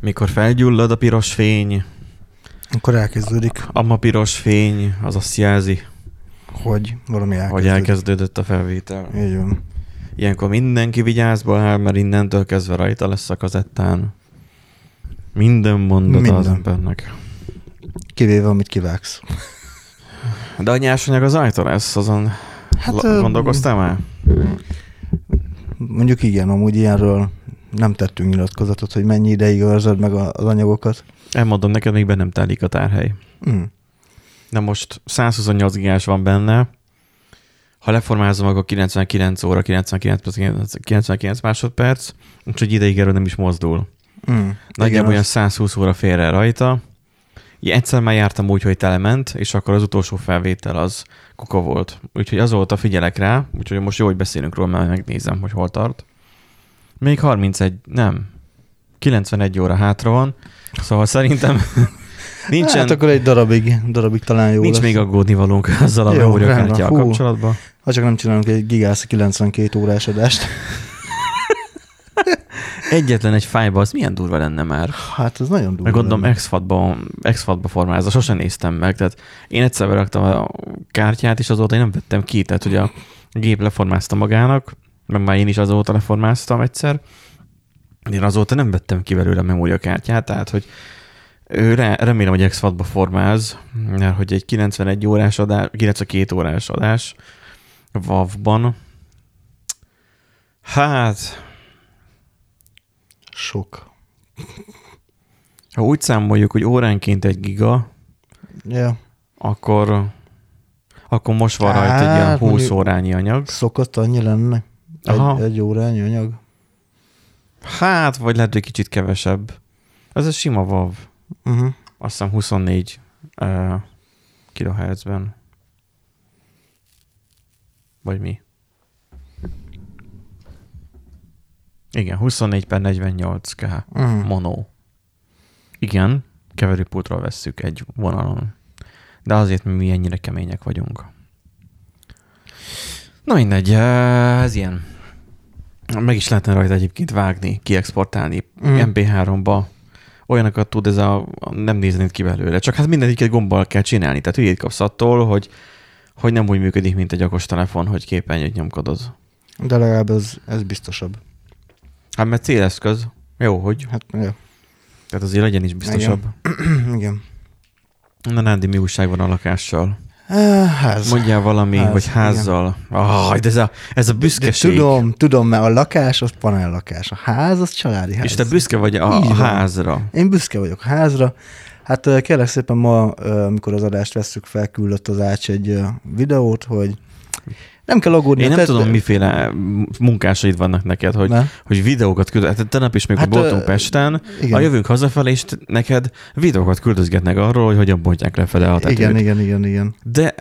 Mikor felgyullad a piros fény, Akkor elkezdődik, a piros fény, az azt jelzi, hogy valami elkezdődik. hogy elkezdődött a felvétel. Így van. Ilyenkor mindenki vigyázba áll, mert innentől kezdve rajta lesz a kazettán. Minden mondata Minden. az embernek. Kivéve, amit kivágsz. De a nyersanyag az ajtó lesz, azon Hát, gondolkoztál már? Mondjuk igen, amúgy ilyenről nem tettünk nyilatkozatot, hogy mennyi ideig őrzöd meg az anyagokat. Elmondom neked, még be nem telik a tárhely. Mm. De most 128 gigás van benne, ha leformázom, akkor 99 óra, 99, plusz 99 másodperc, úgyhogy ideig erről nem is mozdul. Mm. Nagyjából olyan az- 120 óra félre rajta. Így egyszer már jártam úgy, hogy telement, és akkor az utolsó felvétel az kuka volt. Úgyhogy azóta figyelek rá, úgyhogy most jó, hogy beszélünk róla, mert megnézem, hogy hol tart. Még 31, nem, 91 óra hátra van, szóval szerintem nincsen, Hát akkor egy darabig, darabig talán jó nincs lesz. még aggódni valónk azzal a memóriakártyával kapcsolatban. Ha csak nem csinálunk egy gigász 92 órás adást. Egyetlen egy fájba, az milyen durva lenne már. Hát ez nagyon durva. Meg gondolom lenne. X-FAT-ba, X-FAT-ba formázza, sosem néztem meg, tehát én egyszer beraktam a kártyát, és azóta én nem vettem ki, tehát hogy a gép leformázta magának, meg már én is azóta leformáztam egyszer, én azóta nem vettem ki belőle a memóriakártyát, tehát hogy ő re, remélem, hogy X-FAT-ba formáz, mert hogy egy 91 órás adás, 92 órás adás WAV-ban, hát Sok. ha úgy számoljuk, hogy óránként egy giga, Ja. akkor, akkor most van rajta egy ilyen Hát, 20 mondjuk- órányi anyag. Szokott annyi lenne. Aha. Egy, egy órányi anyag. Hát, vagy lehet, hogy kicsit kevesebb. Ez egy sima VAV. Uh-huh. Azt hiszem 24 uh, kHz-ben. Vagy mi? Igen, 24 per 48 kh. Uh-huh. Mono. Igen, keverőpultról vesszük egy vonalon. De azért mi, mi ennyire kemények vagyunk. Na mindegy, ez ilyen. Meg is lehetne rajta egyébként vágni, kiexportálni Mm. mm. MP3-ba. Olyanokat tud ez a, nem néznéd ki belőle. Csak hát mindegyiket gombbal kell csinálni. Tehát hülyét kapsz attól, hogy, hogy nem úgy működik, mint egy okos telefon, hogy képernyőt nyomkodod. De legalább ez, ez biztosabb. Hát mert céleszköz. Jó, hogy. Hát, ja. Tehát azért legyen is biztosabb. Igen. Na Nándi, mi újság van a lakással? Uh, ház. Mondjál valami, Ház, hogy házzal. Ah, de ez a, ez a De büszkeség. tudom, tudom, mert a lakás az panel lakás. A ház az családi ház. És te büszke vagy a, a házra. Én büszke vagyok a házra. Hát ö, kérlek szépen ma, ö, amikor az adást vesszük fel, küldött az Ács egy videót, hogy nem kell aggódni. Én nem tehát- tudom, miféle munkásaid vannak neked, hogy, Ne? hogy videókat küld. Hát tegnap is még, Hát, voltunk Pesten, Igen. ha jövünk hazafelé, és neked videókat küldözgetnek arról, hogy hogyan bontják lefele a tetőt. igen, igen, igen, igen. De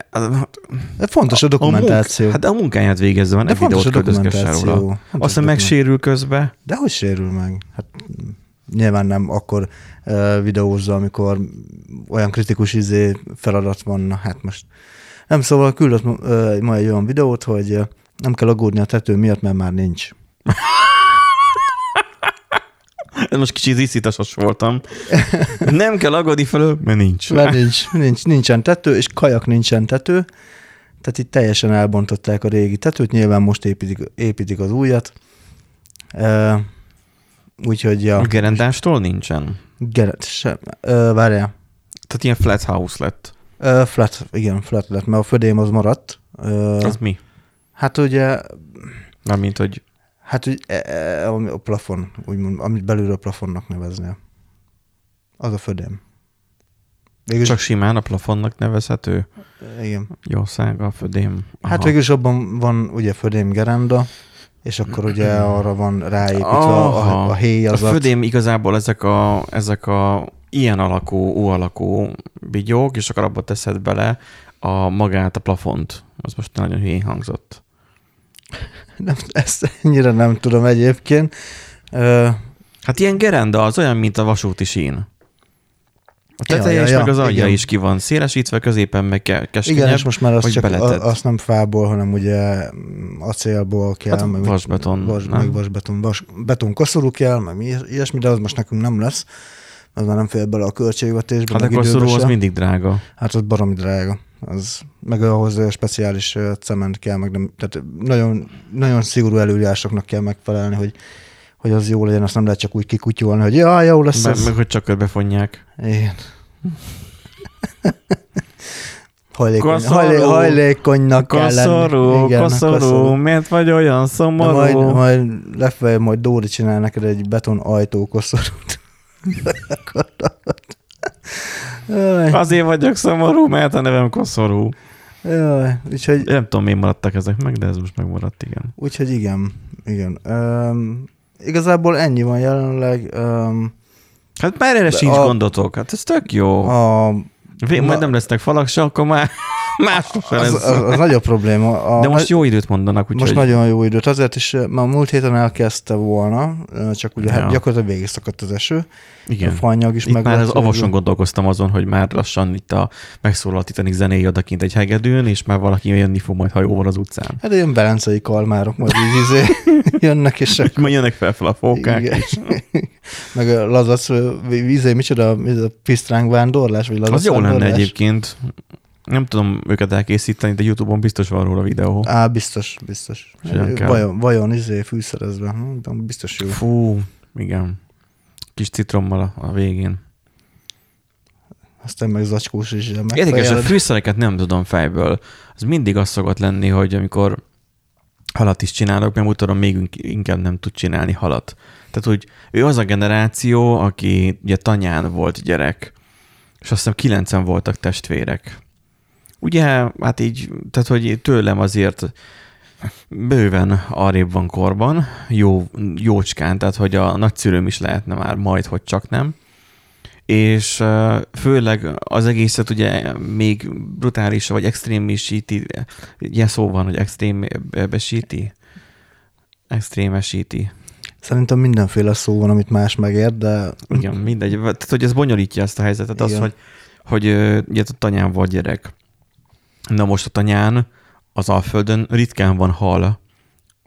De fontos a dokumentáció. A munk, hát a munkáját végezze van, De ne videót a küldözgesse róla. A Aztán megsérül közbe. De hogy sérül meg? Hát nyilván nem akkor uh, videózza, amikor olyan kritikus izé feladat van, na hát most nem, szóval küldött ma egy olyan videót, hogy nem kell aggódni a tető miatt, mert már nincs. Ez most kicsit iszítasos voltam. Nem kell aggódni felől, mert nincs. Mert nincs, nincs, nincsen tető, és kajak nincsen tető, tehát itt teljesen elbontották a régi tetőt, nyilván most építik, építik az újat. Uh, úgyhogy, ja, A gerendástól nincsen. Geret, sem, várjál, Tehát ilyen flat house lett. Uh, flat, igen, flat lett, mert a födém az maradt. Uh, Az mi? Hát ugye, Mármint, hogy hát ugye, e, e, a plafon, úgymond, amit belülről plafonnak neveznél. Az a födém. Végülis, csak simán a plafonnak nevezhető. igen. Jószága, födém. Hát végülis abban van ugye födém gerenda, és akkor ugye arra van ráépítve a, a, a héj A födém igazából ezek a, ezek a ilyen alakú, U alakú bigyók, és akkor abba teszed bele a magát, a plafont. Az most nagyon hülyén hangzott. Nem, ezt ennyire nem tudom egyébként. Ö, Hát ilyen gerenda az olyan, mint a vasúti sín. A teteje Ja, ja, meg az ja, alja igen. is ki van szélesítve, középen meg ke- keskenyebb. Igen, és most már azt, hogy csak, beleted. azt nem fából, hanem ugye acélból kell. Hát meg vasbeton, Vas, nem? meg vasbeton, vas, beton koszorú kell, meg mi, ilyesmi, de az most nekünk nem lesz. Az már nem fér bele a költségvetésbe. Hát akkor időbe szorú az mindig drága. Hát az baromi drága. Az, meg ahhoz speciális cement kell, meg nem, tehát nagyon, nagyon szigorú előírásoknak kell megfelelni, hogy, hogy az jó legyen, azt nem lehet csak úgy kikutyolni, hogy ja, jó lesz Meg, ez. meg hogy csak körbefonják. Igen. Hajlékony, Koszorú. hajlé, hajlékonynak kell lenni. Koszorú, Igen, koszorú, miért vagy olyan De szomorú? majd, majd lefelé, majd Dóri csinál neked egy beton ajtó koszorút. Azért vagyok szomorú, mert a nevem koszorú. jaj, úgyhogy, Nem tudom, miért maradtak ezek meg, de ez most megmaradt, igen. úgyhogy igen, igen. Um, igazából ennyi van jelenleg. Um, Hát már erre sincs a- gondotok, hát ez tök jó. a, majd nem lesznek falak se, akkor már más az, az, az nagyobb probléma. A, De most jó időt mondanak, Most úgyhogy nagyon jó időt, azért is, eh, már múlt héten elkezdte volna, eh, csak ugye Ja. hát gyakorlatilag végig szakadt az eső, igen. a fanyag is Itt meg már az avoson gondolkoztam azon, hogy már lassan itt a megszólal a Titanic zenéje odakint egy hegedűn, és már valaki jönni fog majd hajóval az utcán. Hát ilyen belencei kalmárok majd így izé jönnek, és akkor Majd jönnek fel fel a fókák. Igen. És meg a lazac ö, vízé, micsoda, ez a pisztránk vándorlás, vagy lazac az jó lenne egyébként. Nem tudom őket elkészíteni, de Youtube-on biztos van róla videó. Á, biztos, biztos. Vajon, vajon izé fűszerezve, hm, de biztos jó. Fú, igen. Kis citrommal a, a végén. Aztán meg zacskós is Érdekes, a fűszereket nem tudom fejből. Az mindig az szokott lenni, hogy amikor halat is csinálok, mert mutatom, még ink- inkább nem tud csinálni halat. Tehát, hogy ő az a generáció, aki ugye tanyán volt gyerek, és azt hiszem kilencen voltak testvérek. Ugye, hát így, tehát, hogy tőlem azért bőven arrébb van korban, jó, jócskán, tehát, hogy a nagyszülőm is lehetne már majd, hogy csak nem és főleg az egészet ugye még brutális vagy extrémisíti, ilyen szó van, hogy extrémesíti, extrémesíti. Szerintem mindenféle szó van, amit más megért, de Igen, mindegy. Tehát, hogy ez bonyolítja ezt a helyzetet, az, Igen. hogy, hogy ö, ugye a tanyán volt gyerek. Na most a tanyán, az Alföldön ritkán van hal,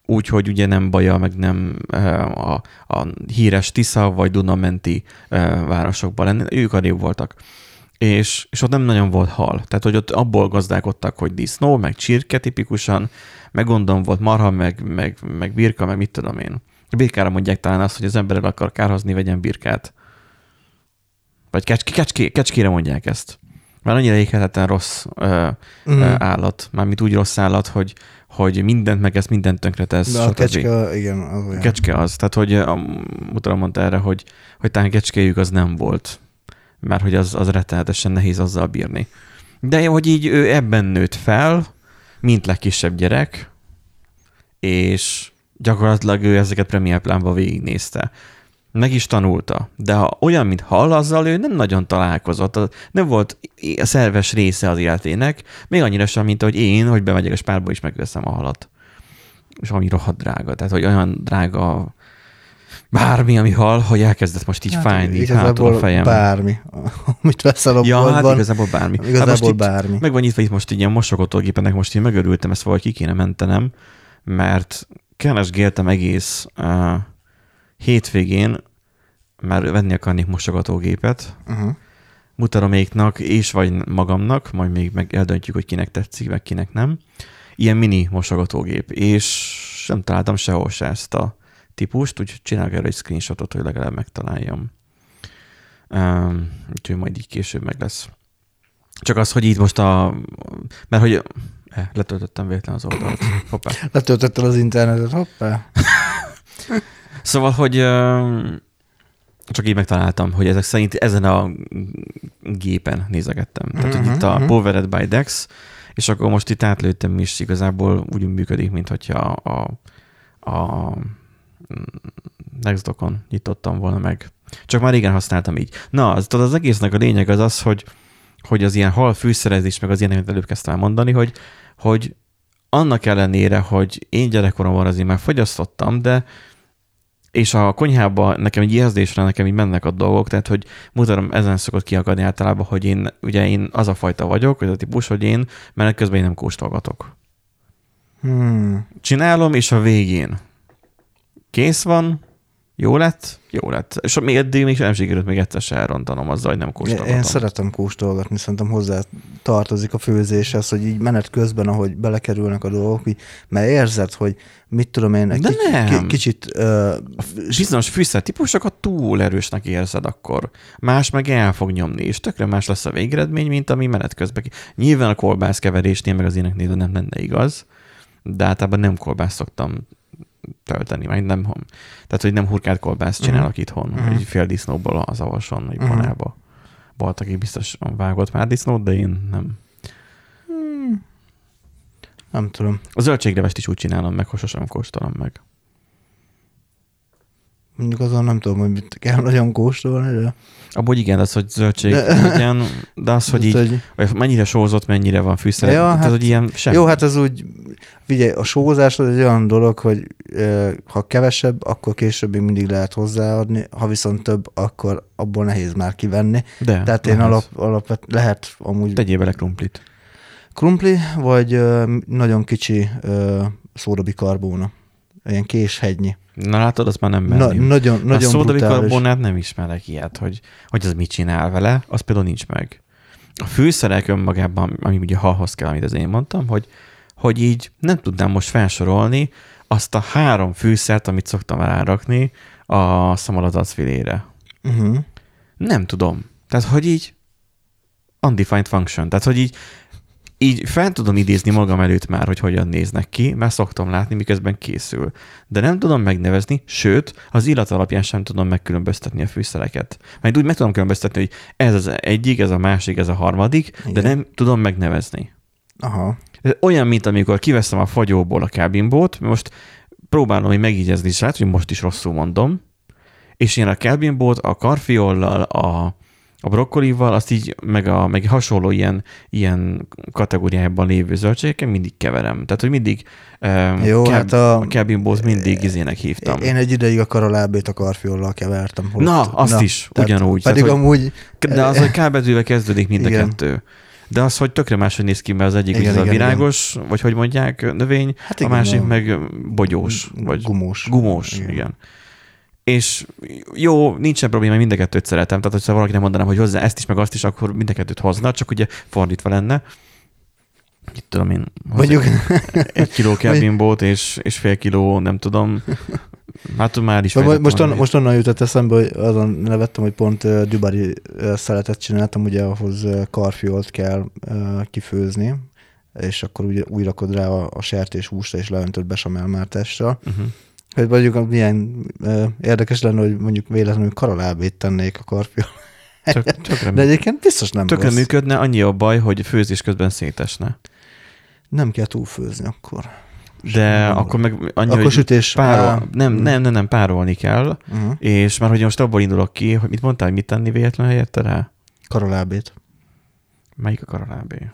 úgyhogy ugye nem Baja, meg nem ö, a, a híres Tisza vagy Dunamenti ö, városokban lenne, ők arrébb voltak. És, és ott nem nagyon volt hal. Tehát, hogy ott abból gazdálkodtak, hogy disznó, meg csirke tipikusan, meg gondolom volt marha, meg, meg, meg birka, meg mit tudom én. Birkára mondják talán azt, hogy az ember el akar kárhozni, vegyen birkát. Vagy kecské, kecské, kecskére mondják ezt. Már annyira éghetetlen rossz ö, mm, mm. állat, mármint úgy rossz állat, hogy, hogy mindent meg ezt mindent tönkretesz. de a stb. kecske, igen, az olyan. Kecske az. Tehát, hogy a mutatom mondta erre, hogy, hogy talán kecskéjük az nem volt. Mert hogy az, az rettenetesen nehéz azzal bírni. De hogy így ő ebben nőtt fel, mint legkisebb gyerek, és gyakorlatilag ő ezeket Premiere Plánban végignézte. Meg is tanulta, de ha olyan, mint hall, azzal ő nem nagyon találkozott. Nem volt a szerves része az életének, még annyira sem, mint hogy én, hogy bemegyek a spárba és megveszem a halat. És ami rohadt drága. Tehát, hogy olyan drága bármi, ami hal, hogy elkezdett most így hát, fájni, így hátul a fejem. bármi, amit veszel a ja, hát boltban. igazából bármi. Igazából hát most itt bármi. meg van nyitva itt most így ilyen mosogatógépenek, most én megörültem, ezt valahogy ki kéne mentenem, mert keresgéltem egész uh, hétvégén, már venni akarnék mosogatógépet, Uh-huh. mutaroméknak és vagy magamnak, majd még meg eldöntjük, hogy kinek tetszik, meg kinek nem. Ilyen mini mosogatógép, és nem találtam sehol se ezt a típust, úgyhogy csinálok erre egy screenshotot, hogy legalább megtaláljam. Um, úgyhogy majd így később meg lesz. Csak az, hogy itt most a... Mert hogy... Eh, letöltöttem véletlen az oldalt. Hoppá. Letöltötted az internetet, hoppá. Szóval, hogy ö, csak így megtaláltam, hogy ezek szerint ezen a gépen nézegettem. Tehát, hogy itt a mhm. Powered by Dex, és akkor most itt átlőttem is, igazából úgy működik, mint hogyha a, a, a Nextdocon nyitottam volna meg. Csak már régen használtam így. Na, az, az egésznek a lényeg az az, hogy, hogy az ilyen hal fűszerezés, meg az ilyeneket előbb kezdtem mondani, hogy, hogy annak ellenére, hogy én gyerekkoromban azért már fogyasztottam, de és a konyhába nekem egy érzésre nekem így mennek a dolgok, tehát hogy mutatom, ezen szokott kiakadni általában, hogy én, ugye én az a fajta vagyok, vagy a típus, hogy én menet közben én nem kóstolgatok. Hmm. Csinálom, és a végén kész van, jó lett, jó lett. És még eddig még nem sikerült még egyszer se elrontanom azzal, hogy nem kóstolgatom. én szeretem kóstolgatni, szerintem hozzá tartozik a főzéshez, hogy így menet közben, ahogy belekerülnek a dolgok, így, mert érzed, hogy mit tudom én, egy De kicsi- nem. ki- kicsit uh, Bizonyos fűszer típusokat túl erősnek érzed akkor. Más meg el fog nyomni, és tökre más lesz a végeredmény, mint ami menet közben. Nyilván a kolbász keverésnél, meg az éneknél nem lenne igaz, de általában nem kolbász szoktam tölteni, majd nem, tehát hogy nem hurkált kolbászt csinálok uh-huh. itthon, Mhm. uh-huh. egy fél disznóból az avason, egy Mhm. panába. Volt, aki biztos vágott már disznót, de én nem. nem tudom, A zöldséglevest is úgy csinálom meg, hogy sosem kóstolom meg. Mondjuk azon nem tudom, hogy mit kell nagyon kóstolni, de Abból igen, az, hogy zöldség legyen, de az, hogy így, hogy, vagy mennyire sózott, mennyire van fűszer. Ja, tehát, hát- hogy ilyen semmi. Jó, hát ez úgy, figyelj, a sózás az egy olyan dolog, hogy ö, ha kevesebb, akkor később mindig lehet hozzáadni, ha viszont több, akkor abból nehéz már kivenni. de, Tehát én alap, alapvet, lehet amúgy Tegyél bele krumplit. krumpli, vagy ö, nagyon kicsi ö, szódabikarbóna. Ilyen késhegynyi. Na látod, azt már nem Na, merném. nagyon, a nagyon brutális. szódabikarbonát nem ismerek ilyet, hogy, hogy az mit csinál vele, az például nincs meg. A fűszerek önmagában, ami ugye halhoz kell, amit az én mondtam, hogy, hogy így nem tudnám most felsorolni azt a három fűszert, amit szoktam rárakni a szamarazacfilére. Uh-huh. Nem tudom. Tehát, hogy így undefined function. Tehát, hogy így, így fel tudom idézni magam előtt már, hogy hogyan néznek ki, mert szoktam látni, miközben készül. De nem tudom megnevezni, sőt, az illat alapján sem tudom megkülönböztetni a fűszereket. Majd úgy meg tudom különböztetni, hogy ez az egyik, ez a másik, ez a harmadik, Igen. de nem tudom megnevezni. Aha. Olyan, mint amikor kiveszem a fagyóból a kábinbót, most próbálom hogy megígyezni, lehet, hogy most is rosszul mondom, és én a kábinbót a karfiollal, a, a brokkolival, azt így, meg, a, meg hasonló ilyen, ilyen kategóriában lévő zöldségekkel mindig keverem. Tehát, hogy mindig um, Jó, hát a- a kábinbót mindig izének hívtam. Én egy ideig a karalábét a karfiollal kevertem. Na, azt is, ugyanúgy. Pedig Tehát, hogy- amúgy, De az, hogy K betűvel kezdődik mind a Igen. kettő. De az, hogy tökre máshogy néz ki, mert az egyik Igen, igen, a virágos, igen. vagy hogy mondják, növény, hát a másik a- meg bogyós, vagy gumós. gumós. Igen. igen. És jó, nincsen probléma, mind a kettőt szeretem. Tehát, hogyha valakinek mondanám, hogy hozzá ezt is, meg azt is, akkor mind a kettőt hozna, csak ugye fordítva lenne. Itt tudom én, Mondjuk, egy kiló kelvinbót és, és fél kiló, nem tudom. Hát már is Most, fejtettem most, onnan jutott eszembe, hogy azon nevettem, hogy pont uh, Dubari uh, szeletet csináltam, ugye ahhoz uh, karfiolt kell kifőzni, és akkor ugye úgy rakod rá a, a sertés húsra, és leöntöd besamel Uh-huh. Hogy mondjuk milyen uh, érdekes lenne, hogy mondjuk véletlenül karalábét tennék a karfiol. Tökre, De egyébként biztos nem tökre rossz. működne, annyi a baj, hogy főzés közben szétesne. Nem kell túlfőzni akkor. De Sem akkor meg annyi, Akkor hogy sütés. párol, á, nem, mm, nem, nem, nem, párolni kell, Uh-huh. és már hogy most abból indulok ki, hogy mit mondtál, hogy mit tenni véletlen helyette rá? Karalábét. Melyik a karalábé?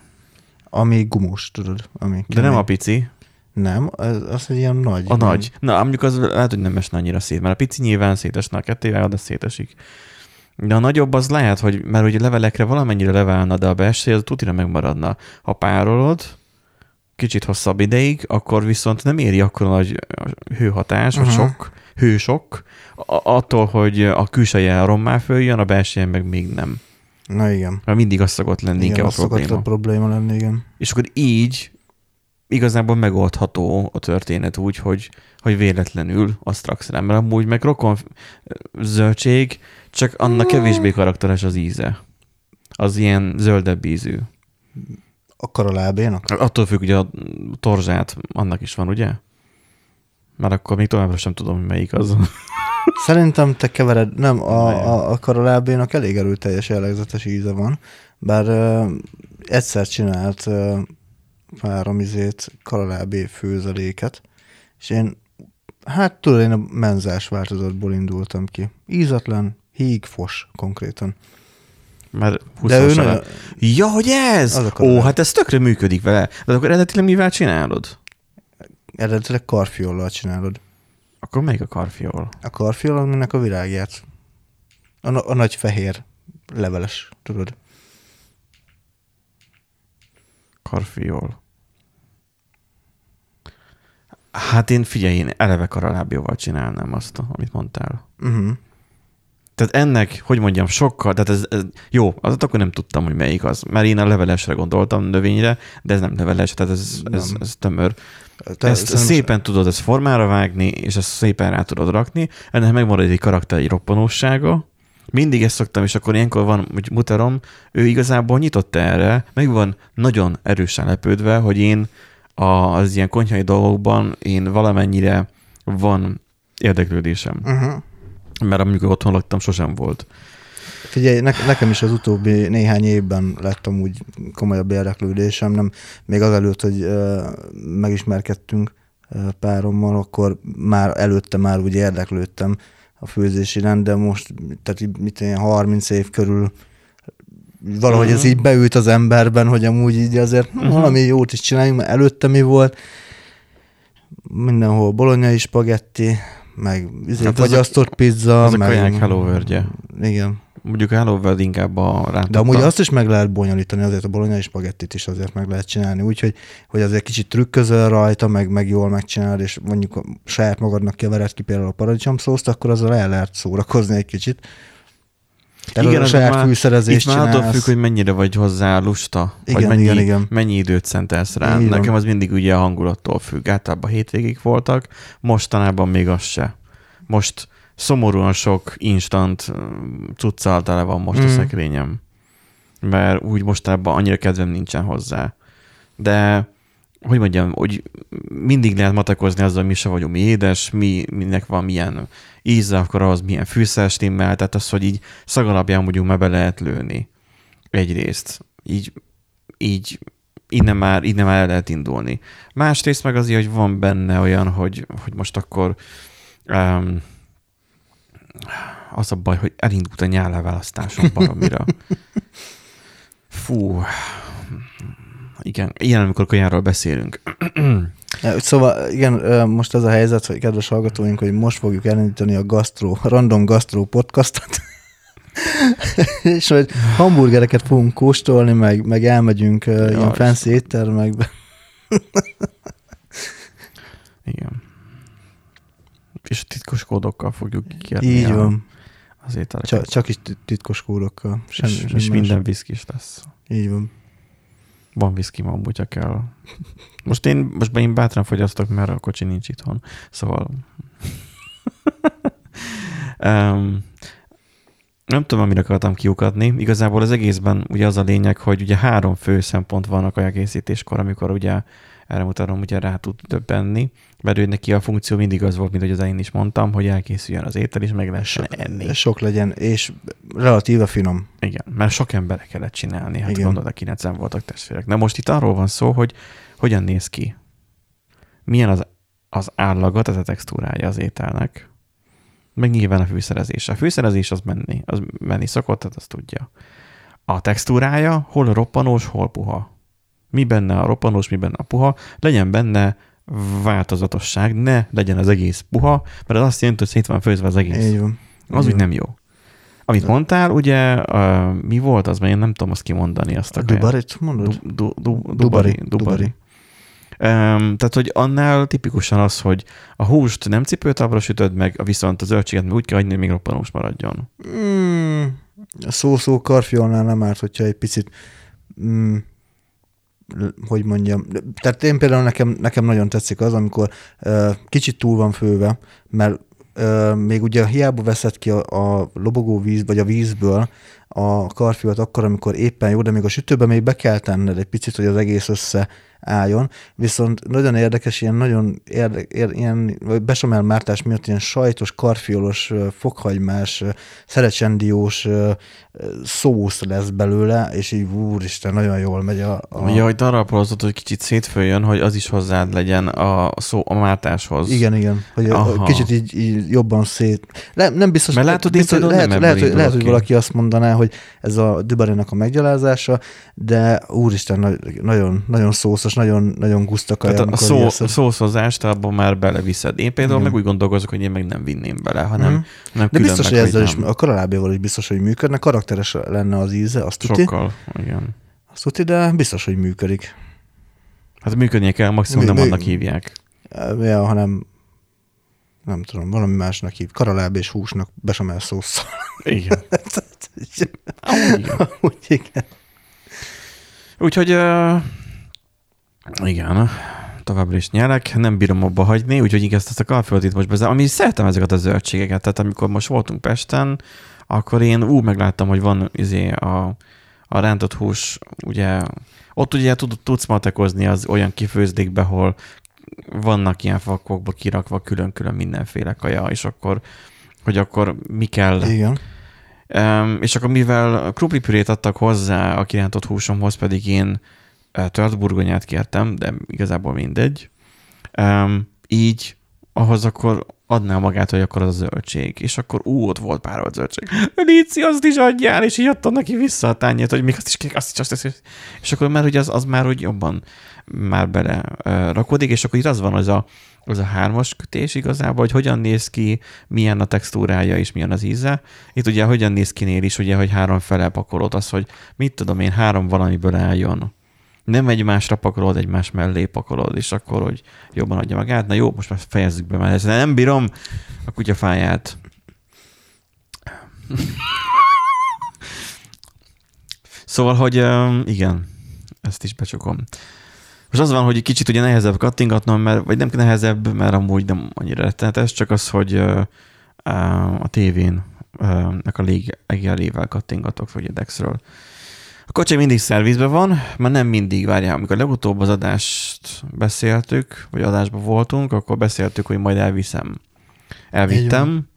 Ami gumós, tudod. Ami De nem a pici, Nem, az, az egy ilyen nagy. a nagy. Na, mondjuk az lehet, hogy nem esne annyira szét, mert a pici nyilván szétesne, a kettével oda szétesik. De a nagyobb az lehet, hogy mert ugye levelekre valamennyire leválna, de a belső az tutira megmaradna. Ha párolod, kicsit hosszabb ideig, akkor viszont nem éri akkor nagy hőhatás, vagy Aha. sok, hősok, attól, hogy a külseje rommá följön, a belseje meg még nem. Na igen. Mert mindig az szokott lenni igen, inkább a az szokott probléma. a probléma lenni, igen. És akkor így igazából megoldható a történet úgy, hogy, hogy véletlenül azt raksz rá, mert amúgy meg rokon zöldség, csak annak kevésbé karakteres az íze. Az ilyen zöldebb ízű. A karalábénak? Attól függ, ugye a torzsát, annak is van, ugye? Már akkor még továbbra sem tudom, hogy melyik az. Szerintem te kevered, nem, a, a, a karalábénak elég erőteljes jellegzetes íze van, bár uh, egyszer csinált uh, párom izét karalábé főzeléket, és én, hát tudod, én a menzás változatból indultam ki. Ízetlen, híg, fos konkrétan. Mert 20 De ő nagyon, Ja, hogy ez? A Ó, hát ez tökre működik vele. De akkor eredetileg mivel csinálod? eredetileg karfiollal csinálod. Akkor melyik a karfiol? A karfiol, aminek a virágját. A, na- a nagy fehér leveles, tudod. Karfiol. Hát én figyelj, én eleve karalábjóval csinálnám azt, amit mondtál. Uh-huh. Tehát ennek, hogy mondjam, sokkal, tehát ez, ez jó, azot akkor nem tudtam, hogy melyik az, mert én a levelesre gondoltam, növényre, de ez nem leveles, tehát ez, ez, Nem. ez tömör. Te, ezt szerintem- szépen tudod ezt formára vágni, és ezt szépen rá tudod rakni, ennek megmarad egy karakter, egy roppanósága, mindig ezt szoktam, és akkor ilyenkor van, hogy muterom, ő igazából nyitott erre, meg van nagyon erősen lepődve, hogy én az ilyen konyhai dolgokban én valamennyire van érdeklődésem. Uh-huh. Mert amikor otthon laktam, sosem volt. Figyelj, ne, nekem is az utóbbi néhány évben lett amúgy komolyabb érdeklődésem, nem még azelőtt, hogy uh, megismerkedtünk uh, párommal, akkor már előtte már úgy érdeklődtem a főzés iránt, de most, tehát mit én 30 év körül valahogy ez Mhm. így beült az emberben, hogy amúgy így azért uh-huh. valami jót is csináljunk, mert előtte mi volt, mindenhol bolonyai spagetti, meg izé, Hát ez a- fagyasztott pizza, Ez a meg... kaják Hellovergye. Igen. Mondjuk a Hellover inkább a rántotta. De amúgy azt is meg lehet bonyolítani, azért a bolonyai spagettit is azért meg lehet csinálni, úgyhogy hogy azért kicsit trükközöl rajta, meg, meg jól megcsinálod, és mondjuk a saját magadnak kevered ki például a paradicsomszószt, akkor azzal el lehet szórakozni egy kicsit. Tehát Igen, a saját már- fűszerezést Itt már attól függ, hogy mennyire vagy hozzá lusta, Igen, vagy mennyi, igen, igen. mennyi időt szentelsz rá. Van. Nekem az mindig ugye a hangulattól függ. Általában hétvégig voltak, mostanában még az se. Most szomorúan sok instant cuccal tele van most mm. a Mm. szekrényem. Mert úgy mostában annyira kedvem nincsen hozzá. De hogy mondjam, hogy mindig lehet matakozni azzal, mi se vagyunk mi édes, mi, minek van milyen íze, akkor az milyen fűszer stimmel, tehát az, hogy így szagalapján mondjuk már be lehet lőni egyrészt. Így, így innen már, innen már el lehet indulni. Másrészt meg azért, hogy van benne olyan, hogy, hogy most akkor um, az a baj, hogy elindult a nyálleválasztásom baromira. Fú, igen, ilyen, amikor kajáról beszélünk. Szóval igen, most az a helyzet, hogy kedves hallgatóink, hogy most fogjuk elindítani a gastro, random gastro podcastot, és hogy hamburgereket fogunk kóstolni, meg, meg elmegyünk ö, ilyen Jaj. fancy éttermekbe. Igen. És titkos kódokkal fogjuk kikérni Így van. az ételeket. Csak, csak is tit- titkos kódokkal. Semmi, és, semmi és minden viszki is lesz. Így van. Van viszki ma, amúgy, ha kell. Most én, most én bátran fogyasztok, mert a kocsi nincs itthon. Szóval... um, nem tudom, amire akartam kiukadni. Igazából az egészben ugye az a lényeg, hogy ugye három fő szempont van a kajakészítéskor, amikor ugye erre mutatom, ugye rá tud döbbenni, mert ő neki a funkció mindig az volt, mint hogy az én is mondtam, hogy elkészüljön az étel, és meg lehessen enni. Sok legyen, és relatíve finom. Igen, mert sok emberre kellett csinálni. Hát Igen. gondolod, a 90 voltak testvérek. Na most itt arról van szó, hogy hogyan néz ki. Milyen az, az állaga, tehát a textúrája az ételnek. Meg nyilván a fűszerezés. A fűszerezés az menni, az menni szokott, tehát azt tudja. A textúrája hol roppanós, hol puha. Mi benne a roppanós, mi benne a puha. Legyen benne változatosság, ne legyen az egész puha, mert az azt jelenti, hogy szét van főzve az egész. Így van. Az Így úgy nem jó. Amit mondtál, ugye, uh, mi volt az, mert én nem tudom azt kimondani. Azt A dubarit mondod? Du, du, du, Dubari, dubari. dubari. Um, tehát, hogy annál tipikusan az, hogy a húst nem cipőtávra sütöd meg, viszont a zöldséget úgy kell hagyni, hogy még roppanós maradjon. Mm, a szó-szó karfiolnál nem árt, hogyha egy picit mm, hogy mondjam, tehát én például nekem, nekem nagyon tetszik az, amikor uh, kicsit túl van főve, mert uh, még ugye hiába veszed ki a, a lobogó víz, vagy a vízből a karfiolt akkor, amikor éppen jó, de még a sütőbe még be kell tenned egy picit, hogy az egész összeálljon. Viszont nagyon érdekes, ilyen nagyon érde, ér, ilyen vagy besamel mártás miatt ilyen sajtos, karfiolos, fokhagymás, szerecsendiós szósz lesz belőle, és így úristen, nagyon jól megy a... a... Ja, hogy arra aprózott, hogy kicsit szétfőjön, hogy az is hozzád legyen a szó a mártáshoz. Igen, igen, hogy Aha. Kicsit így, így jobban szét... Le, nem biztos, Mert látod, én biztos például lehet, nem lehet, hogy, lehet, hogy valaki azt mondaná, hogy ez a Dubarénak a meggyalázása, de úristen, na- nagyon, nagyon szószos, nagyon, nagyon gusztakaja. Tehát a szó, ilyeszt- szószozást abban már beleviszed. Én például Igen. meg úgy gondolkozok, hogy én meg nem vinném bele, hanem Mhm. nem De biztos, meg, hogy ezzel is, a karalábjával is biztos, hogy működne, karakteres lenne az íze, azt tuti, Sokkal, igen. azt tuti, de biztos, hogy működik. Hát működnie kell, maximum Mi- nem mi- annak hívják. Ja, hanem nem tudom, valami másnak hív. Karaláb és húsnak besamel szószal. Igen. Amúgy igen. Úgy igen. Úgyhogy uh, igen, továbbra is nyelek, nem bírom abba hagyni, úgyhogy igen, ezt a kalföldit most bezár. Ami szeretem ezeket a zöldségeket, tehát amikor most voltunk Pesten, akkor én ú, megláttam, hogy van izé a, a rántott hús, ugye, ott ugye tud, tudsz matekozni az olyan kifőzdékbe, ahol vannak ilyen fakokba kirakva külön-külön mindenféle kaja, és akkor, hogy akkor mi kell Igen. Um, és akkor mivel krumplipürét adtak hozzá a kirántott húsomhoz, pedig én uh, tört burgonyát kértem, de igazából mindegy, um, így ahhoz akkor adná magát, hogy akkor az a zöldség. És akkor ú, ott volt pár zöldség. Léci, azt is adjál, és így adtam neki vissza a tányért, hogy még azt is kérek, azt is, azt is. És akkor már ugye az, az már úgy jobban már bele uh, rakodik, és akkor itt az van, az a, az a hármas kötés igazából, hogy hogyan néz ki, milyen a textúrája és milyen az íze. Itt ugye hogyan néz ki nél is, ugye, hogy három fele pakolod, az, hogy mit tudom én, három valamiből álljon. Nem egymásra pakolod, egymás mellé pakolod, és akkor, hogy jobban adja magát. Na jó, most már fejezzük be, mert ezt nem bírom a kutyafáját. Szóval, hogy igen, ezt is becsukom. Most az van, hogy kicsit ugye nehezebb kattingatnom, mert, vagy nem nehezebb, mert amúgy nem annyira rettenetes, csak az, hogy a tévén nek a légelével kattingatok, vagy a Dexről. A kocsi mindig szervizben van, már nem mindig, várjál, amikor legutóbb az adást beszéltük, vagy adásban voltunk, akkor beszéltük, hogy majd elviszem. Elvittem,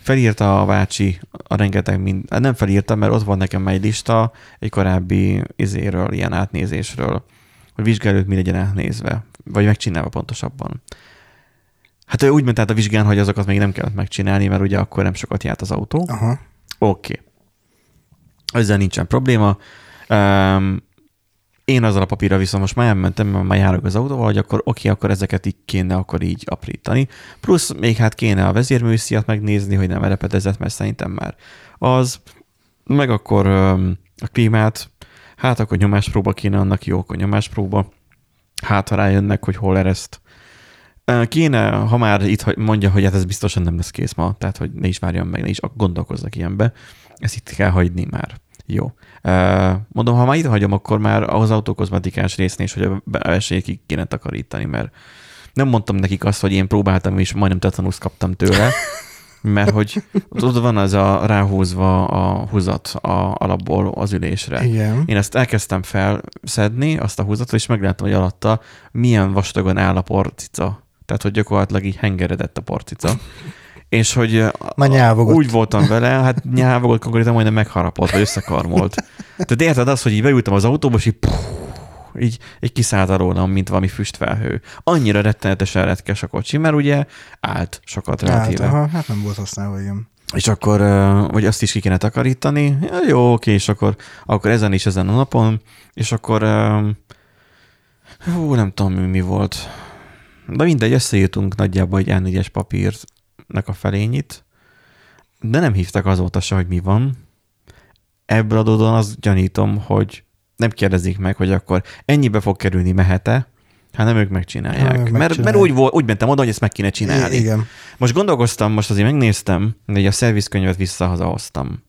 felírta a bácsi a rengeteg mind, hát nem felírtam, mert ott van nekem egy lista egy korábbi izéről, ilyen átnézésről, hogy vizsgálőt mi legyen átnézve, vagy megcsinálva pontosabban. Hát ő úgy ment át a vizsgán, hogy azokat még nem kellett megcsinálni, mert ugye akkor nem sokat járt az autó. Aha. Oké. Okay. Ezzel nincsen probléma. Um, én azzal a papírra viszont most már elmentem, mert már járok az autóval, hogy akkor oké, akkor ezeket így kéne akkor így aprítani. Plusz még hát kéne a vezérműsziat megnézni, hogy nem repedezett, mert szerintem már az. Meg akkor um, a klímát, hát akkor nyomáspróba kéne annak jó, akkor nyomáspróba. Hát ha rájönnek, hogy hol ereszt. Kéne, ha már itt mondja, hogy hát ez biztosan nem lesz kész ma, tehát hogy ne is várjon meg, ne is gondolkozzak ilyenbe. Ezt itt kell hagyni már. Jó. Mondom, ha már itt hagyom, akkor már ahhoz autokozmetikás résznél is, hogy a belsejét ki kéne takarítani, mert nem mondtam nekik azt, hogy én próbáltam, és majdnem tetanuszt kaptam tőle, mert hogy ott van az a ráhúzva a húzat a alapból az ülésre. Igen. Én ezt elkezdtem felszedni, azt a húzatot, és megláttam, hogy alatta milyen vastagon áll a porcica. Tehát, hogy gyakorlatilag így hengeredett a porcica. És hogy Már nyávogott. úgy voltam vele, hát nyávogott konkrétan majdnem megharapott, vagy összekarmolt. Tehát érted azt, hogy így beültem az autóba, és így, puh, így, így kiszállt rólam, mint valami füstfelhő. Annyira rettenetesen retkes a kocsi, mert ugye állt sokat Hát, relatíve. aha, hát nem volt használva, igen. És akkor, vagy azt is ki kéne takarítani. Ja, jó, oké, és akkor, akkor ezen is ezen a napon, és akkor, hú, nem tudom, mi, mi volt. De mindegy, összeírtunk nagyjából egy A4-es papírnak a felényit, de nem hívtak azóta se, hogy mi van. Ebből adódóan azt gyanítom, hogy nem kérdezik meg, hogy akkor ennyibe fog kerülni, mehet-e, hanem ők megcsinálják. Ha, mert, mert megcsinálják. úgy, volt, úgy mentem oda, hogy ezt meg kéne csinálni. I- igen. Most gondolkoztam, most azért megnéztem, hogy a szervizkönyvet visszahazahoztam.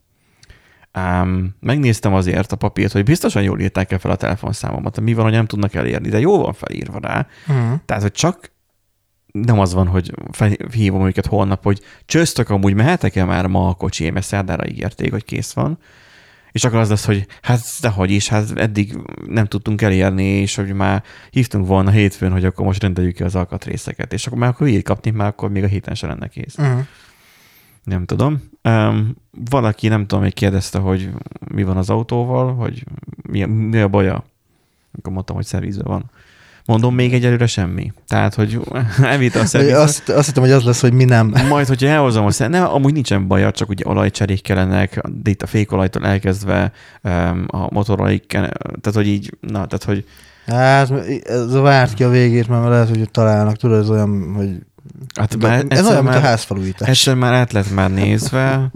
Um, megnéztem azért a papírt, hogy biztosan jól írták el fel a telefonszámomat. Mi van, hogy nem tudnak elérni, de jó van felírva rá. Uh-huh. Tehát, hogy csak nem az van, hogy hívom őket holnap, hogy csöztök, amúgy mehetek-e már ma a kocsi, mert szerdára ígérték, hogy kész van. És akkor az lesz, hogy hát dehogy is, hát eddig nem tudtunk elérni, és hogy már hívtunk volna hétfőn, hogy akkor most rendeljük ki az alkatrészeket, és akkor már akkor így kapni, már akkor még a héten se lenne kész. Uh-huh. Nem tudom. Um, valaki, nem tudom, még kérdezte, hogy mi van az autóval, hogy mi, mi a baja. Akkor mondtam, hogy szervizben van. Mondom, még egyelőre semmi. Tehát, hogy evita a szerviz. Azt, azt hittem, hogy az lesz, hogy mi nem. Majd, hogyha elhozom a szer... Nem, amúgy nincsen baja, csak ugye olajcserék kellenek, de itt a fékolajtól elkezdve a motoroik, tehát hogy így, na, tehát hogy Hát ez a várt ki a végét, mert lehet, hogy találnak, tudod, ez olyan, hogy hát már ez olyan, mint a már, házfalújítás. egyszer már át lett már nézve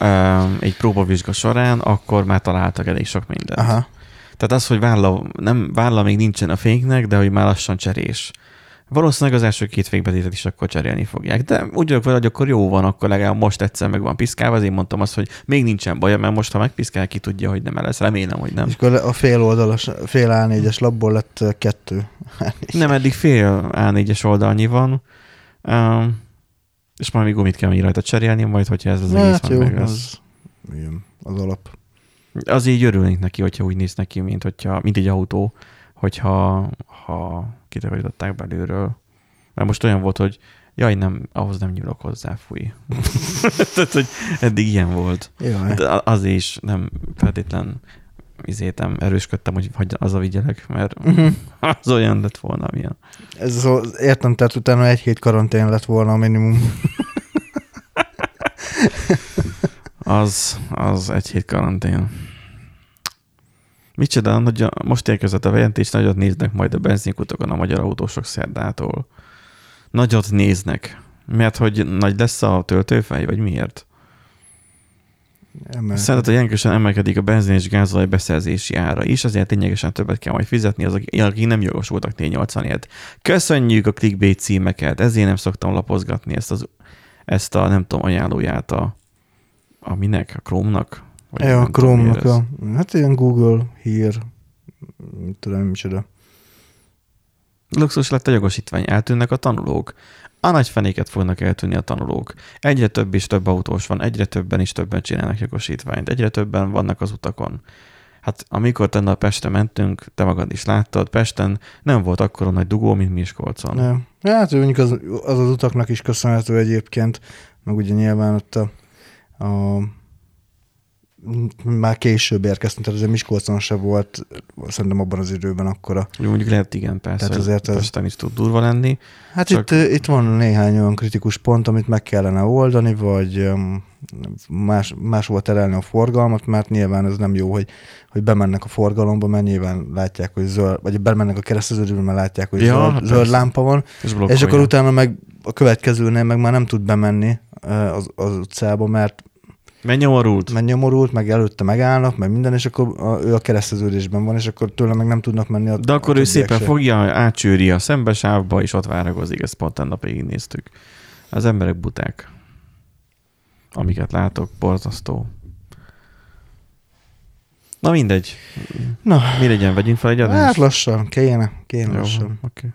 um, egy próbavizsga során, akkor már találtak elég sok mindent. Aha. Tehát az, hogy válla, nem, válla még nincsen a féknek, de hogy már lassan cserés. Valószínűleg az első két fékbetétet is akkor cserélni fogják. De úgy vagyok vele, hogy akkor jó van, akkor legalább most egyszer meg van piszkálva, azért mondtam azt, hogy még nincsen baja, mert most, ha megpiszkál, ki tudja, hogy nem lesz. Remélem, hogy nem. És akkor a fél oldalas, fél A4-es labból lett kettő. Nem, eddig fél A4-es oldalnyi van, um, és majd még gumit kell még rajta cserélni, majd hogyha ez az Hát van jó, meg. Az, az, igen, az alap. Az így örülnénk neki, hogyha úgy néz neki, mint, hogyha, mint egy autó, hogyha ha kitakarították belülről. Mert most olyan volt, hogy jaj, nem, ahhoz nem nyúlok hozzá, fúj. Tehát, hogy eddig ilyen volt. Jaj. De az is nem feltétlen izétem, erősködtem, hogy hagyja az a vigyelek, mert az olyan lett volna, milyen. Ez az, értem, tehát utána egy-két karantén lett volna a minimum. Az, az egy hét karantén. Micsoda, nagy, most érkezett a bejelentés, nagyot néznek majd a benzinkutakon a magyar autósok szerdától. Nagyot néznek. Mert hogy nagy lesz a töltőfej, vagy miért? Emel. Szerinted, hogy jelentősen emelkedik a benzin és gázolaj beszerzési ára is, azért lényegesen többet kell majd fizetni az, akik nem jogosultak T80-ért. Köszönjük a clickbait címeket, ezért nem szoktam lapozgatni ezt, az, ezt a, nem tudom, ajánlóját a, a minek, a Chrome-nak? Vagy Ja, a Chrome-nak a, hát ilyen Google hír, tudom, micsoda. Luxus lett a jogosítvány, eltűnnek a tanulók. A nagy fenéket fognak eltűnni a tanulók. Egyre több és több autós van, egyre többen is többen csinálnak jogosítványt, egyre többen vannak az utakon. Hát amikor tenne Pestre mentünk, te magad is láttad, Pesten nem volt akkora nagy dugó, mint Miskolcon. Nem. Hát mondjuk az, az az utaknak is köszönhető egyébként, meg ugye nyilván ott a, a már később érkeztünk, tehát azért Miskolcon se volt, szerintem abban az időben akkora. Jó, mondjuk lehet igen, persze, Tehát azért ez- Pesten is tud durva lenni. Hát Csak- itt, itt van néhány olyan kritikus pont, amit meg kellene oldani, vagy öm, más, máshova terelni a forgalmat, mert nyilván ez nem jó, hogy, hogy bemennek a forgalomba, mert nyilván látják, hogy zöld, vagy bemennek a kereszteződőbe, mert látják, hogy Ja, ja, hát zöld, zöld lámpa van, És, és akkor utána meg a következőnél meg már nem tud bemenni az, az utcába, mert, Menj nyomorult. mert nyomorult, meg előtte megállnak, meg minden, és akkor a, ő a kereszteződésben van, és akkor tőle meg nem tudnak menni a De akkor a ő szépen se. fogja, átcsőri a szembesávba, és ott várakozik. Ezt pont nap végig néztük. Az emberek buták. Amiket látok, borzasztó. Na mindegy. Na, Mi legyen, vegyünk fel egy adást? hát lassan, kéne, kéne Jó, lassan. oké.